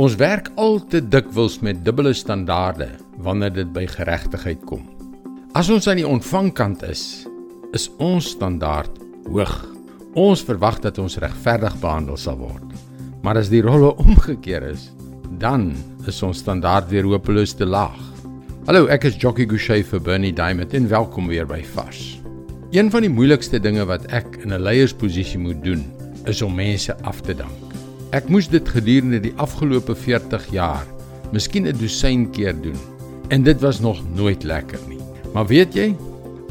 Ons werk al te dikwels met dubbele standaarde wanneer dit by geregtigheid kom. As ons aan die ontvangkant is, is ons standaard hoog. Ons verwag dat ons regverdig behandel sal word. Maar as die rolle omgekeer is, dan is ons standaard weer hopeloos te laag. Hallo, ek is Jockey Gouchee vir Bernie Diamond en welkom weer by Vars. Een van die moeilikste dinge wat ek in 'n leiersposisie moet doen, is om mense af te dank. Ek moes dit gedurende die afgelope 40 jaar, miskien 'n dosyn keer doen. En dit was nog nooit lekker nie. Maar weet jy,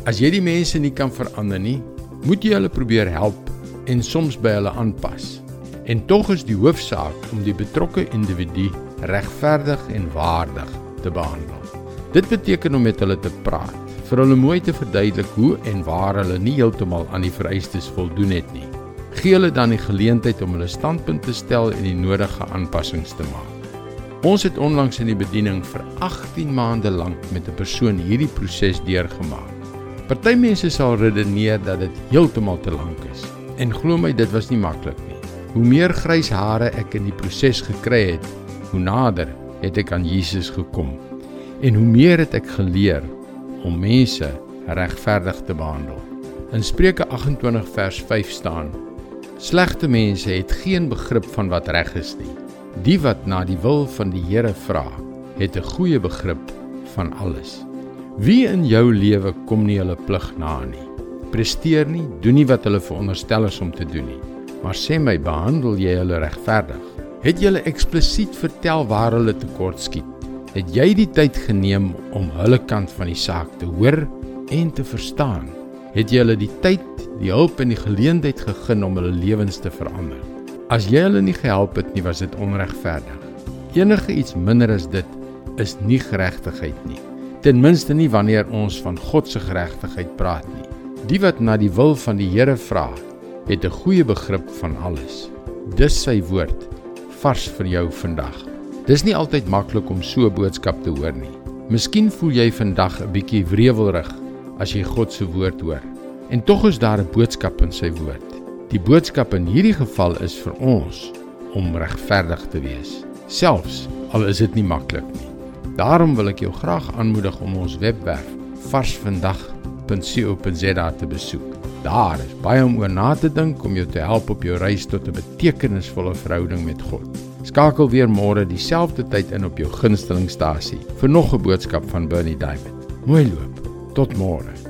as jy die mense nie kan verander nie, moet jy hulle probeer help en soms by hulle aanpas. En tog is die hoofsaak om die betrokke individu regverdig en waardig te behandel. Dit beteken om met hulle te praat, vir hulle mooi te verduidelik hoe en waar hulle nie heeltemal aan die vereistes voldoen het nie gee hulle dan die geleentheid om hulle standpunt te stel en die nodige aanpassings te maak. Ons het onlangs in die bediening vir 18 maande lank met 'n persoon hierdie proses deurgemaak. Party mense sal redeneer dat dit heeltemal te lank is. En glo my, dit was nie maklik nie. Hoe meer grys hare ek in die proses gekry het, hoe nader het ek aan Jesus gekom. En hoe meer het ek geleer om mense regverdig te behandel. In Spreuke 28 vers 5 staan: Slegte mense het geen begrip van wat reg is nie. Die wat na die wil van die Here vra, het 'n goeie begrip van alles. Wie in jou lewe kom nie hulle plig na nie. Presteer nie, doen nie wat hulle veronderstel is om te doen nie. Maar sê my, behandel jy hulle regverdig? Het jy hulle eksplisiet vertel waar hulle tekortskiet? Het jy die tyd geneem om hulle kant van die saak te hoor en te verstaan? Het jy hulle die tyd die hulp en die geleentheid gegee om hulle lewens te verander. As jy hulle nie gehelp het nie, was dit onregverdig. Enige iets minder as dit is nie geregtigheid nie. Ten minste nie wanneer ons van God se geregtigheid praat nie. Die wat na die wil van die Here vra, het 'n goeie begrip van alles. Dis sy woord vars vir jou vandag. Dis nie altyd maklik om so 'n boodskap te hoor nie. Miskien voel jy vandag 'n bietjie wrewelrig as jy God se woord hoor. En tog is daar 'n boodskap in sy woord. Die boodskap in hierdie geval is vir ons om regverdig te wees, selfs al is dit nie maklik nie. Daarom wil ek jou graag aanmoedig om ons webwerf varsvandag.co.za te besoek. Daar is baie om oor na te dink om jou te help op jou reis tot 'n betekenisvolle verhouding met God. Skakel weer môre dieselfde tyd in op jou gunstelingstasie vir nog 'n boodskap van Bernie Diamond. Mooi loop. Tot môre.